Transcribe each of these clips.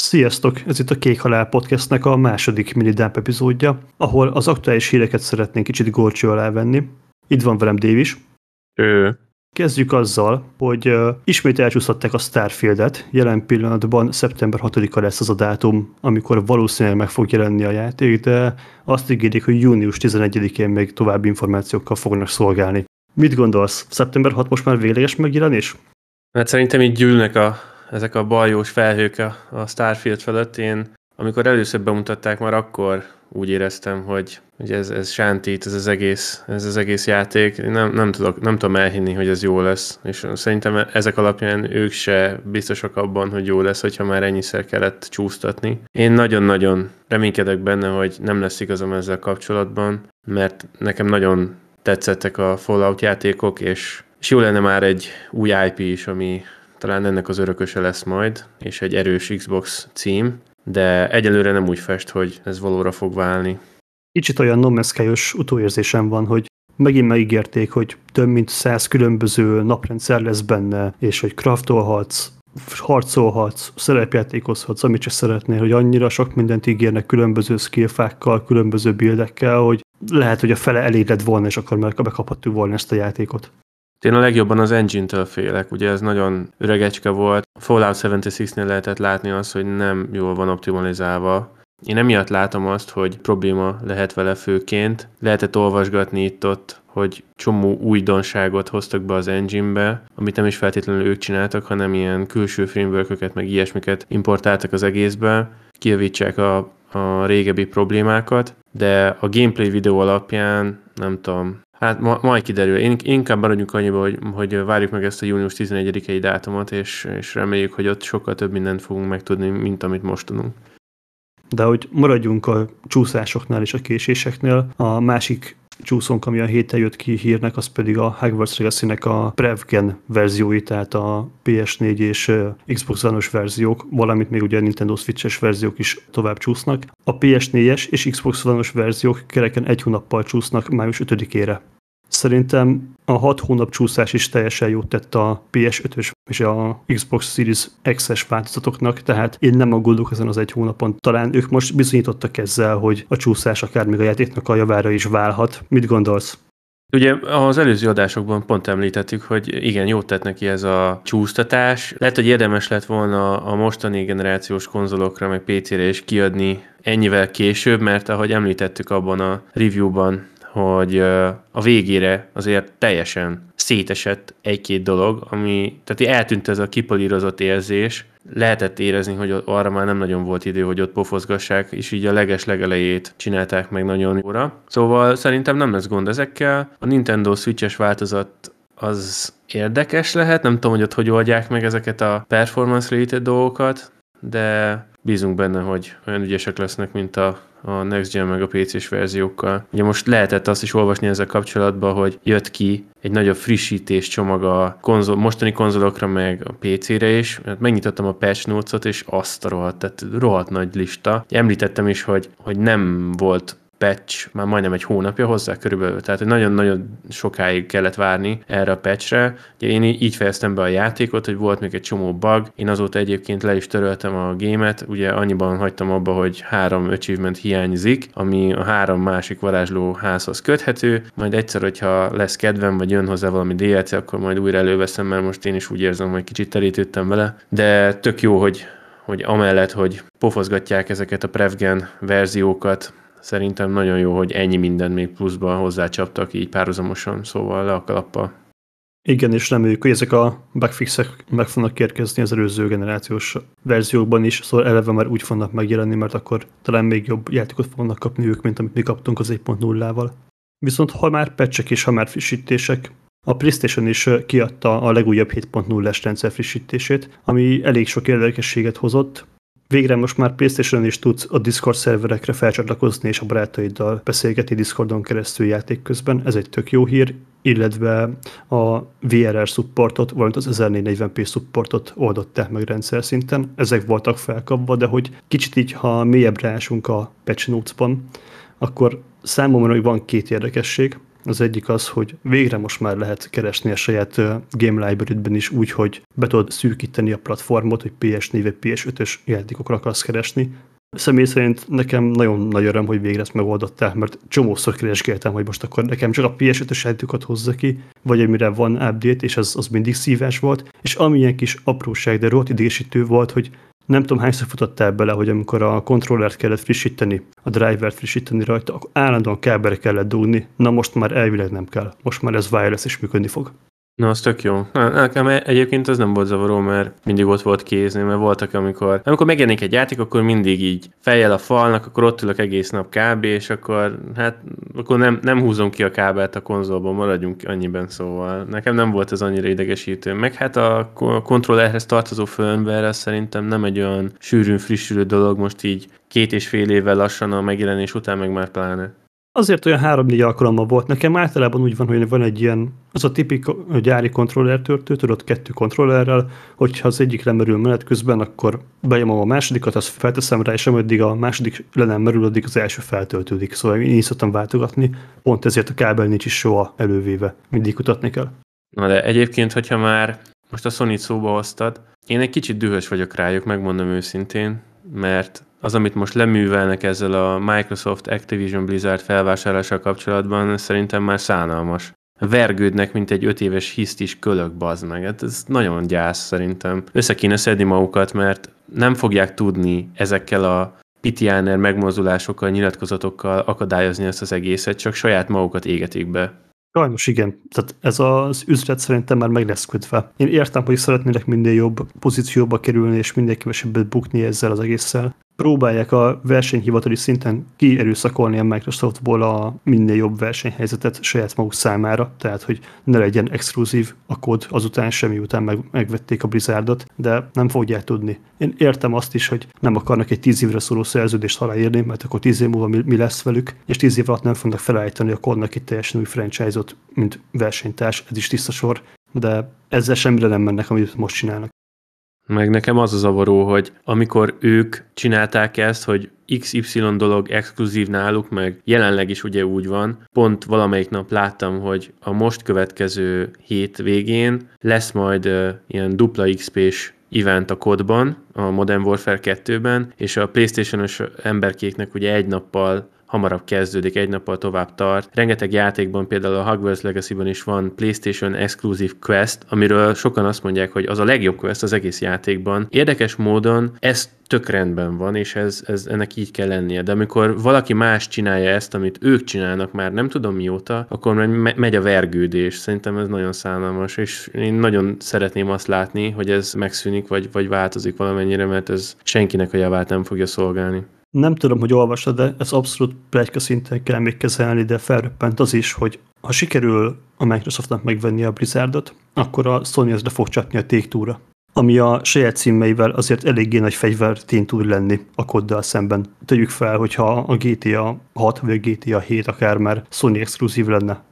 Sziasztok! Ez itt a Kék Halál Podcastnek a második mini dump epizódja, ahol az aktuális híreket szeretnénk kicsit górcső alá venni. Itt van velem Dave is. Ő. Kezdjük azzal, hogy uh, ismét elcsúsztatták a Starfieldet. Jelen pillanatban szeptember 6-a lesz az a dátum, amikor valószínűleg meg fog jelenni a játék, de azt ígérik, hogy június 11-én még további információkkal fognak szolgálni. Mit gondolsz? Szeptember 6 most már végleges megjelenés? Hát szerintem így gyűlnek a, ezek a baljós felhők a, a Starfield felett. Én amikor először bemutatták, már akkor úgy éreztem, hogy, hogy ez, ez sántít, ez az egész, ez az egész játék. Nem, nem, tudok, nem tudom elhinni, hogy ez jó lesz. És szerintem ezek alapján ők se biztosak abban, hogy jó lesz, hogyha már ennyiszer kellett csúsztatni. Én nagyon-nagyon reménykedek benne, hogy nem lesz igazam ezzel kapcsolatban, mert nekem nagyon tetszettek a Fallout játékok, és, és jó lenne már egy új IP is, ami talán ennek az örököse lesz majd, és egy erős Xbox cím, de egyelőre nem úgy fest, hogy ez valóra fog válni. Kicsit olyan nomeszkályos utóérzésem van, hogy megint megígérték, hogy több mint száz különböző naprendszer lesz benne, és hogy craftolhatsz, harcolhatsz, szerepjátékozhatsz, amit csak szeretnél, hogy annyira sok mindent ígérnek különböző skillfákkal, különböző bildekkel, hogy lehet, hogy a fele elég lett volna, és akkor már bekaphattuk volna ezt a játékot. Én a legjobban az engine-től félek, ugye ez nagyon öregecske volt. Fallout 76-nél lehetett látni azt, hogy nem jól van optimalizálva. Én emiatt látom azt, hogy probléma lehet vele főként. Lehetett olvasgatni itt-ott, hogy csomó újdonságot hoztak be az engine-be, amit nem is feltétlenül ők csináltak, hanem ilyen külső framework meg ilyesmiket importáltak az egészbe, kijavítsák a, a régebbi problémákat, de a gameplay videó alapján nem tudom, Hát ma, majd kiderül. Én inkább maradjunk annyiba, hogy, hogy várjuk meg ezt a június 11-i dátumot, és, és reméljük, hogy ott sokkal több mindent fogunk megtudni, mint amit most tudunk. De hogy maradjunk a csúszásoknál és a késéseknél, a másik csúszónk, ami a héten jött ki hírnek, az pedig a Hogwarts legacy a Prevgen verziói, tehát a PS4 és Xbox One-os verziók, valamint még ugye a Nintendo Switch-es verziók is tovább csúsznak. A PS4-es és Xbox One-os verziók kereken egy hónappal csúsznak május 5-ére. Szerintem a hat hónap csúszás is teljesen jót tett a PS5-ös és a Xbox Series X-es változatoknak, tehát én nem aggódok ezen az egy hónapon. Talán ők most bizonyítottak ezzel, hogy a csúszás akár még a játéknak a javára is válhat. Mit gondolsz? Ugye az előző adásokban pont említettük, hogy igen, jót tett neki ez a csúsztatás. Lehet, hogy érdemes lett volna a mostani generációs konzolokra, meg PC-re is kiadni ennyivel később, mert ahogy említettük abban a reviewban, hogy a végére azért teljesen szétesett egy-két dolog, ami, tehát eltűnt ez a kipolírozott érzés, lehetett érezni, hogy arra már nem nagyon volt idő, hogy ott pofozgassák, és így a leges legelejét csinálták meg nagyon jóra. Szóval szerintem nem lesz gond ezekkel. A Nintendo Switch-es változat az érdekes lehet, nem tudom, hogy ott hogy oldják meg ezeket a performance-related dolgokat, de bízunk benne, hogy olyan ügyesek lesznek, mint a a Next Gen meg a PC-s verziókkal. Ugye most lehetett azt is olvasni ezzel kapcsolatban, hogy jött ki egy nagyobb frissítés csomag a konzol, mostani konzolokra, meg a PC-re is. Hát megnyitottam a patch notes-ot, és azt a rohadt, tehát rohadt nagy lista. Említettem is, hogy, hogy nem volt patch már majdnem egy hónapja hozzá körülbelül, tehát nagyon-nagyon sokáig kellett várni erre a patchre. Ugye én így fejeztem be a játékot, hogy volt még egy csomó bug, én azóta egyébként le is töröltem a gémet, ugye annyiban hagytam abba, hogy három achievement hiányzik, ami a három másik varázsló házhoz köthető, majd egyszer, hogyha lesz kedvem, vagy jön hozzá valami DLC, akkor majd újra előveszem, mert most én is úgy érzem, hogy kicsit terítődtem vele, de tök jó, hogy hogy amellett, hogy pofozgatják ezeket a Prevgen verziókat, Szerintem nagyon jó, hogy ennyi minden még pluszban hozzácsaptak így párhuzamosan, szóval le a kalappal. Igen, és reméljük, hogy ezek a bugfixek meg fognak érkezni az előző generációs verziókban is, szóval eleve már úgy fognak megjelenni, mert akkor talán még jobb játékot fognak kapni ők, mint amit mi kaptunk az 1.0-val. Viszont ha már pecsek és ha már frissítések, a PlayStation is kiadta a legújabb 7.0-es rendszer frissítését, ami elég sok érdekességet hozott, Végre most már PlayStation is tudsz a Discord szerverekre felcsatlakozni és a barátaiddal beszélgetni Discordon keresztül játék közben, ez egy tök jó hír, illetve a VRR supportot, valamint az 1440p supportot oldották meg rendszer szinten. Ezek voltak felkapva, de hogy kicsit így, ha mélyebbre ásunk a patch notes-ban, akkor számomra hogy van két érdekesség. Az egyik az, hogy végre most már lehet keresni a saját Game Library-ben is úgy, hogy be tudod szűkíteni a platformot, hogy PS4 vagy PS5-ös játékokra akarsz keresni. Személy szerint nekem nagyon nagy öröm, hogy végre ezt megoldották, mert csomószor keresgéltem, hogy most akkor nekem csak a PS5-ös játékokat hozza ki, vagy amire van update, és az, az mindig szíves volt, és amilyen kis apróság, de rohadt idésítő volt, hogy nem tudom hányszor futottál bele, hogy amikor a kontrollert kellett frissíteni, a drivert frissíteni rajta, akkor állandóan kábelre kellett dugni. Na most már elvileg nem kell. Most már ez wireless is működni fog. Na, az tök jó. Nekem egyébként az nem volt zavaró, mert mindig ott volt kézni, mert voltak, amikor, amikor megjelenik egy játék, akkor mindig így fejjel a falnak, akkor ott ülök egész nap kb, és akkor hát akkor nem, nem húzom ki a kábelt a konzolból, maradjunk annyiben szóval. Nekem nem volt ez annyira idegesítő. Meg hát a kontrollerhez tartozó firmware szerintem nem egy olyan sűrűn frissülő dolog, most így két és fél évvel lassan a megjelenés után meg már pláne. Azért olyan három-négy alkalommal volt. Nekem általában úgy van, hogy van egy ilyen, az a tipik gyári kontroller törtő, tudod, kettő kontrollerrel, hogyha az egyik lemerül menet közben, akkor benyomom a másodikat, azt felteszem rá, és ameddig a második le nem merül, addig az első feltöltődik. Szóval én így szoktam váltogatni, pont ezért a kábel nincs is soha elővéve, mindig kutatni kell. Na de egyébként, hogyha már most a sony szóba hoztad, én egy kicsit dühös vagyok rájuk, megmondom őszintén, mert az, amit most leművelnek ezzel a Microsoft Activision Blizzard felvásárlással kapcsolatban, szerintem már szánalmas. Vergődnek, mint egy öt éves hiszt is kölök, bazd meg. Hát ez nagyon gyász szerintem. Össze kéne szedni magukat, mert nem fogják tudni ezekkel a pitiáner megmozdulásokkal, nyilatkozatokkal akadályozni ezt az egészet, csak saját magukat égetik be. Sajnos igen. Tehát ez az üzlet szerintem már meg lesz kötve. Én értem, hogy szeretnének minél jobb pozícióba kerülni, és minél kevesebbet bukni ezzel az egésszel próbálják a versenyhivatali szinten kierőszakolni a Microsoftból a minél jobb versenyhelyzetet saját maguk számára, tehát hogy ne legyen exkluzív a kód azután semmi után meg, megvették a Blizzardot, de nem fogják tudni. Én értem azt is, hogy nem akarnak egy tíz évre szóló szerződést aláírni, mert akkor tíz év múlva mi, mi lesz velük, és tíz év alatt nem fognak felállítani a kódnak egy teljesen új franchise-ot, mint versenytárs, ez is tiszta sor, de ezzel semmire nem mennek, amit most csinálnak. Meg nekem az a zavaró, hogy amikor ők csinálták ezt, hogy XY dolog exkluzív náluk, meg jelenleg is ugye úgy van, pont valamelyik nap láttam, hogy a most következő hét végén lesz majd uh, ilyen dupla XP-s event a kodban, a Modern Warfare 2-ben, és a Playstation-os emberkéknek ugye egy nappal hamarabb kezdődik, egy nappal tovább tart. Rengeteg játékban, például a Hogwarts Legacy-ban is van PlayStation Exclusive Quest, amiről sokan azt mondják, hogy az a legjobb quest az egész játékban. Érdekes módon ez tök rendben van, és ez, ez ennek így kell lennie. De amikor valaki más csinálja ezt, amit ők csinálnak már nem tudom mióta, akkor me- megy a vergődés. Szerintem ez nagyon szánalmas, és én nagyon szeretném azt látni, hogy ez megszűnik, vagy, vagy változik valamennyire, mert ez senkinek a javát nem fogja szolgálni. Nem tudom, hogy olvasod, de ez abszolút plegyka szinten kell még kezelni, de felröppent az is, hogy ha sikerül a Microsoftnak megvenni a Blizzardot, akkor a Sony ezre fog csapni a take ami a saját címeivel azért eléggé nagy fegyvertény tud lenni a koddal szemben. Tegyük fel, hogyha a GTA 6 vagy a GTA 7 akár már Sony exkluzív lenne.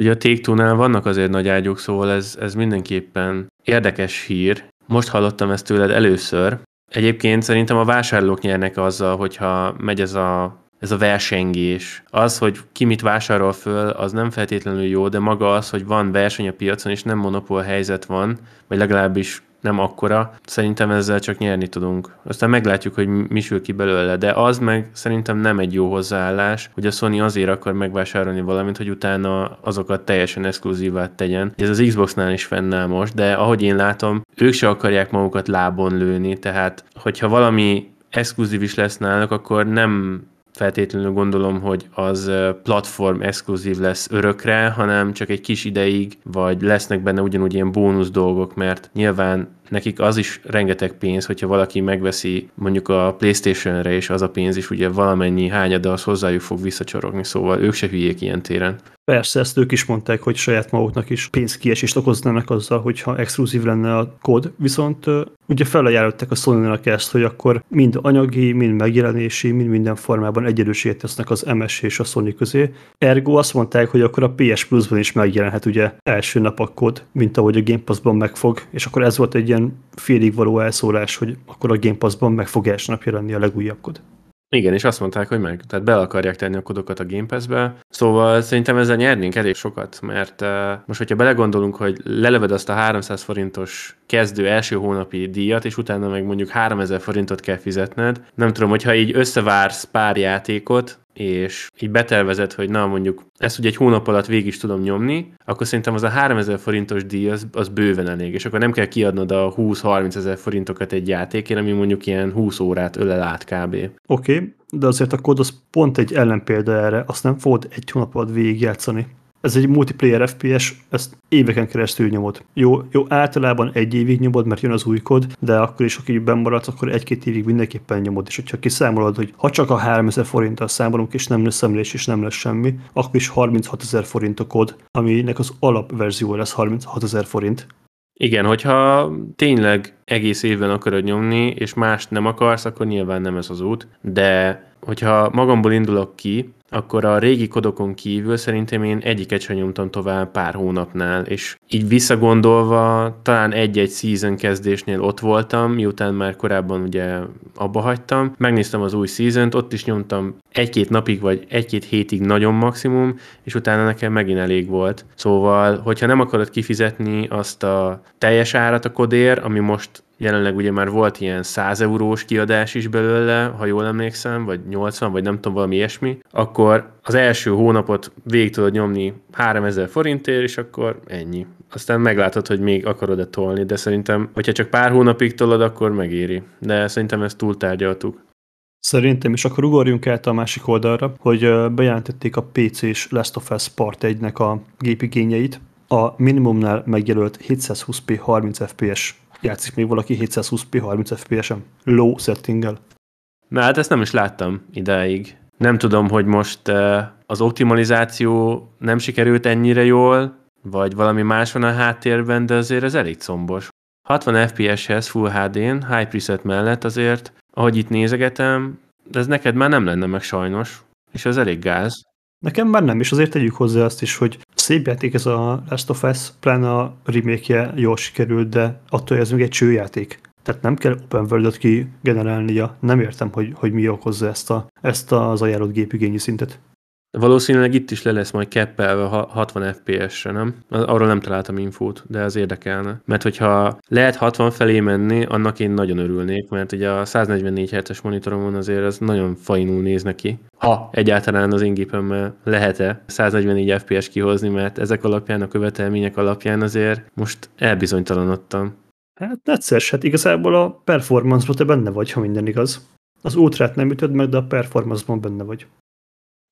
Ugye a take vannak azért nagy ágyuk, szóval ez, ez mindenképpen érdekes hír. Most hallottam ezt tőled először, Egyébként szerintem a vásárlók nyernek azzal, hogyha megy ez a, ez a versengés. Az, hogy ki mit vásárol föl, az nem feltétlenül jó, de maga az, hogy van verseny a piacon, és nem monopól helyzet van, vagy legalábbis nem akkora, szerintem ezzel csak nyerni tudunk. Aztán meglátjuk, hogy mi sül ki belőle, de az meg szerintem nem egy jó hozzáállás, hogy a Sony azért akar megvásárolni valamit, hogy utána azokat teljesen exkluzívát tegyen. Ez az Xboxnál is fennáll most, de ahogy én látom, ők se akarják magukat lábon lőni, tehát hogyha valami exkluzív is lesz náluk, akkor nem feltétlenül gondolom, hogy az platform exkluzív lesz örökre, hanem csak egy kis ideig, vagy lesznek benne ugyanúgy ilyen bónusz dolgok, mert nyilván nekik az is rengeteg pénz, hogyha valaki megveszi mondjuk a Playstation-re, és az a pénz is ugye valamennyi hányada az hozzájuk fog visszacsorogni, szóval ők se hülyék ilyen téren. Persze, ezt ők is mondták, hogy saját maguknak is pénzkiesést okoznának azzal, hogyha exkluzív lenne a kód, viszont ugye felajánlották a sony ezt, hogy akkor mind anyagi, mind megjelenési, mind minden formában egyenlőséget tesznek az MS és a Sony közé. Ergo azt mondták, hogy akkor a PS Plus-ban is megjelenhet ugye első nap a kód, mint ahogy a Game Pass-ban megfog, és akkor ez volt egy ilyen félig való elszólás, hogy akkor a Game Pass-ban meg fog első nap jelenni a legújabb kód. Igen, és azt mondták, hogy meg. Tehát be akarják tenni a kodokat a Game Pass-be. Szóval szerintem ezzel nyernénk elég sokat, mert uh, most, hogyha belegondolunk, hogy leleved azt a 300 forintos kezdő első hónapi díjat, és utána meg mondjuk 3000 forintot kell fizetned, nem tudom, hogyha így összevársz pár játékot, és így betervezed, hogy na mondjuk ezt ugye egy hónap alatt végig is tudom nyomni, akkor szerintem az a 3000 forintos díj az, az bőven elég, és akkor nem kell kiadnod a 20-30 ezer forintokat egy játékért, ami mondjuk ilyen 20 órát ölel át kb. Oké, okay, de azért a kód az pont egy ellenpélda erre, azt nem fogod egy hónap alatt végigjátszani. Ez egy multiplayer FPS, ezt éveken keresztül nyomod. Jó, jó, általában egy évig nyomod, mert jön az új kód, de akkor is, aki maradsz, akkor egy-két évig mindenképpen nyomod. És hogyha kiszámolod, hogy ha csak a 3000 forinttal számolunk, és nem lesz szemlés, és nem lesz semmi, akkor is 36 ezer forint a kód, aminek az alapverzió lesz 36 ezer forint. Igen, hogyha tényleg egész évben akarod nyomni, és mást nem akarsz, akkor nyilván nem ez az út, de hogyha magamból indulok ki, akkor a régi kodokon kívül szerintem én egyiket sem nyomtam tovább pár hónapnál, és így visszagondolva talán egy-egy season kezdésnél ott voltam, miután már korábban ugye abba hagytam, megnéztem az új season ott is nyomtam egy-két napig vagy egy-két hétig nagyon maximum, és utána nekem megint elég volt. Szóval, hogyha nem akarod kifizetni azt a teljes árat a kodér, ami most Jelenleg ugye már volt ilyen 100 eurós kiadás is belőle, ha jól emlékszem, vagy 80, vagy nem tudom, valami ilyesmi, akkor az első hónapot végig tudod nyomni 3000 forintért, és akkor ennyi. Aztán meglátod, hogy még akarod-e tolni, de szerintem, hogyha csak pár hónapig tolod, akkor megéri. De szerintem ezt túltárgyaltuk. Szerintem, és akkor ugorjunk át a másik oldalra, hogy bejelentették a PC-s Last of Us Part 1-nek a gépigényeit. A minimumnál megjelölt 720p 30 fps játszik még valaki 720p 30 fps-en? Low settinggel? Na hát ezt nem is láttam idáig. Nem tudom, hogy most eh, az optimalizáció nem sikerült ennyire jól, vagy valami más van a háttérben, de azért ez elég combos. 60 FPS-hez Full HD-n, high preset mellett azért, ahogy itt nézegetem, de ez neked már nem lenne meg sajnos, és ez elég gáz. Nekem már nem, és azért tegyük hozzá azt is, hogy szép játék ez a Last of Us, pláne a remake jól sikerült, de attól ez még egy csőjáték. Tehát nem kell open world ki generálnia. Nem értem, hogy, hogy mi okozza ezt, a, ezt az ajánlott gépigényi szintet. Valószínűleg itt is le lesz majd keppelve 60 FPS-re, nem? Arról nem találtam infót, de az érdekelne. Mert hogyha lehet 60 felé menni, annak én nagyon örülnék, mert ugye a 144 Hz-es monitoromon azért ez nagyon fajnul néz neki. Ha egyáltalán az én gépemmel lehet-e 144 FPS kihozni, mert ezek alapján, a követelmények alapján azért most elbizonytalanodtam. Hát egyszer, hát igazából a performance-ban te benne vagy, ha minden igaz. Az ultrát nem ütöd meg, de a performance-ban benne vagy.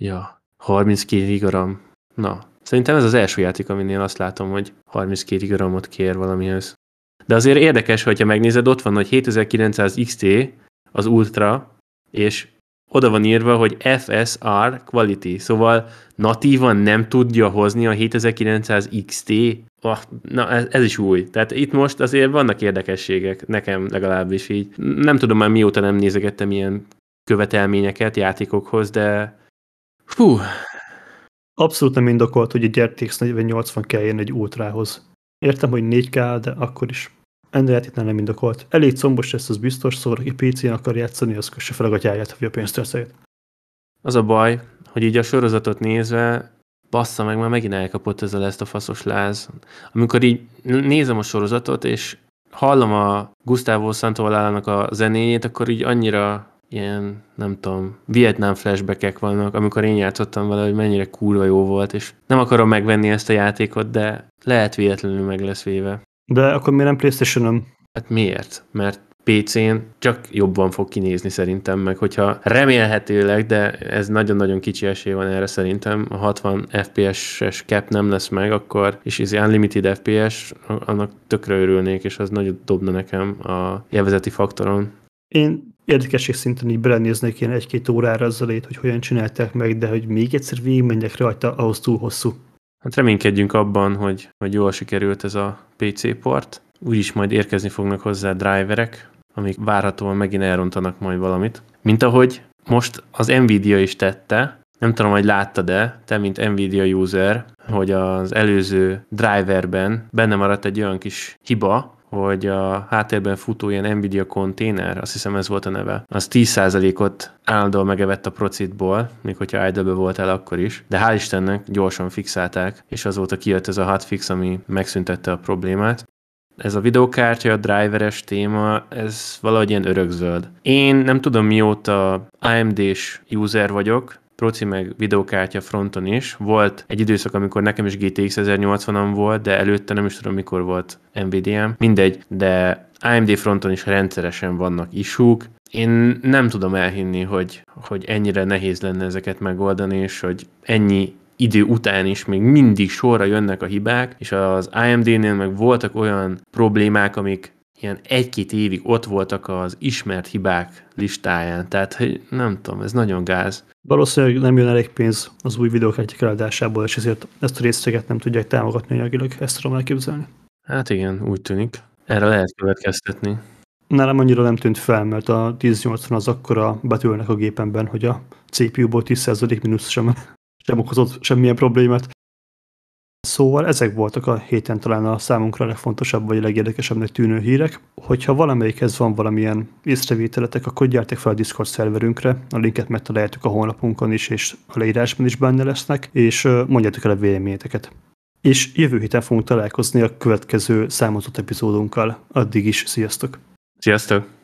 Ja, 32 gigaram. Na, szerintem ez az első játék, aminél azt látom, hogy 32 gigaramot kér valamihez. De azért érdekes, hogyha megnézed, ott van, hogy 7900 XT az Ultra, és oda van írva, hogy FSR Quality, szóval natívan nem tudja hozni a 7900 XT. Oh, na, ez, ez is új. Tehát itt most azért vannak érdekességek, nekem legalábbis így. Nem tudom már mióta nem nézegettem ilyen követelményeket játékokhoz, de Hú. Abszolút nem indokolt, hogy egy RTX 4080 kelljen egy ultrához. Értem, hogy 4K, de akkor is. Ennél játéknál nem indokolt. Elég combos lesz, az biztos, szóval aki PC-n akar játszani, az kösse fel a gatyáját, hogy a pénzt Az a baj, hogy így a sorozatot nézve, bassza meg, már megint elkapott ez a lesz a faszos láz. Amikor így nézem a sorozatot, és hallom a Gustavo Santaolalla-nak a zenéjét, akkor így annyira ilyen, nem tudom, Vietnám flashbackek vannak, amikor én játszottam vele, hogy mennyire kurva jó volt, és nem akarom megvenni ezt a játékot, de lehet véletlenül meg lesz véve. De akkor miért nem Playstation-on? Hát miért? Mert PC-n csak jobban fog kinézni szerintem, meg hogyha remélhetőleg, de ez nagyon-nagyon kicsi esély van erre szerintem, a 60 FPS-es cap nem lesz meg, akkor, és ez Unlimited FPS, annak tökre örülnék, és az nagyon dobna nekem a jelvezeti faktoron. Én érdekesség szinten így belenéznék ilyen egy-két órára azzal hogy hogyan csinálták meg, de hogy még egyszer végigmenjek rajta, ahhoz túl hosszú. Hát reménykedjünk abban, hogy, hogy jól sikerült ez a PC port. Úgyis majd érkezni fognak hozzá driverek, amik várhatóan megint elrontanak majd valamit. Mint ahogy most az Nvidia is tette, nem tudom, hogy láttad-e, te, mint Nvidia user, hogy az előző driverben benne maradt egy olyan kis hiba, hogy a háttérben futó ilyen Nvidia konténer, azt hiszem ez volt a neve, az 10%-ot állandóan megevett a procitból, még hogyha idle volt el akkor is, de hál' Istennek gyorsan fixálták, és azóta kijött ez a hotfix, ami megszüntette a problémát ez a videokártya, a driveres téma, ez valahogy ilyen örökzöld. Én nem tudom mióta AMD-s user vagyok, proci meg videokártya fronton is. Volt egy időszak, amikor nekem is GTX 1080-am volt, de előtte nem is tudom, mikor volt NVIDIA. Mindegy, de AMD fronton is rendszeresen vannak isúk. Én nem tudom elhinni, hogy, hogy ennyire nehéz lenne ezeket megoldani, és hogy ennyi idő után is még mindig sorra jönnek a hibák, és az AMD-nél meg voltak olyan problémák, amik ilyen egy-két évig ott voltak az ismert hibák listáján. Tehát, hogy nem tudom, ez nagyon gáz. Valószínűleg nem jön elég pénz az új videókártyák eladásából, és ezért ezt a részleget nem tudják támogatni anyagilag, ezt tudom elképzelni. Hát igen, úgy tűnik. Erre lehet következtetni. Nálam annyira nem tűnt fel, mert a 1080 az akkora betűlnek a gépemben, hogy a CPU-ból 10% mínusz sem, sem okozott semmilyen problémát. Szóval ezek voltak a héten talán a számunkra legfontosabb vagy legérdekesebbnek tűnő hírek. Hogyha valamelyikhez van valamilyen észrevételetek, akkor gyertek fel a Discord szerverünkre, a linket megtaláljátok a honlapunkon is, és a leírásban is benne lesznek, és mondjátok el a véleményeteket. És jövő héten fogunk találkozni a következő számozott epizódunkkal. Addig is, sziasztok! Sziasztok!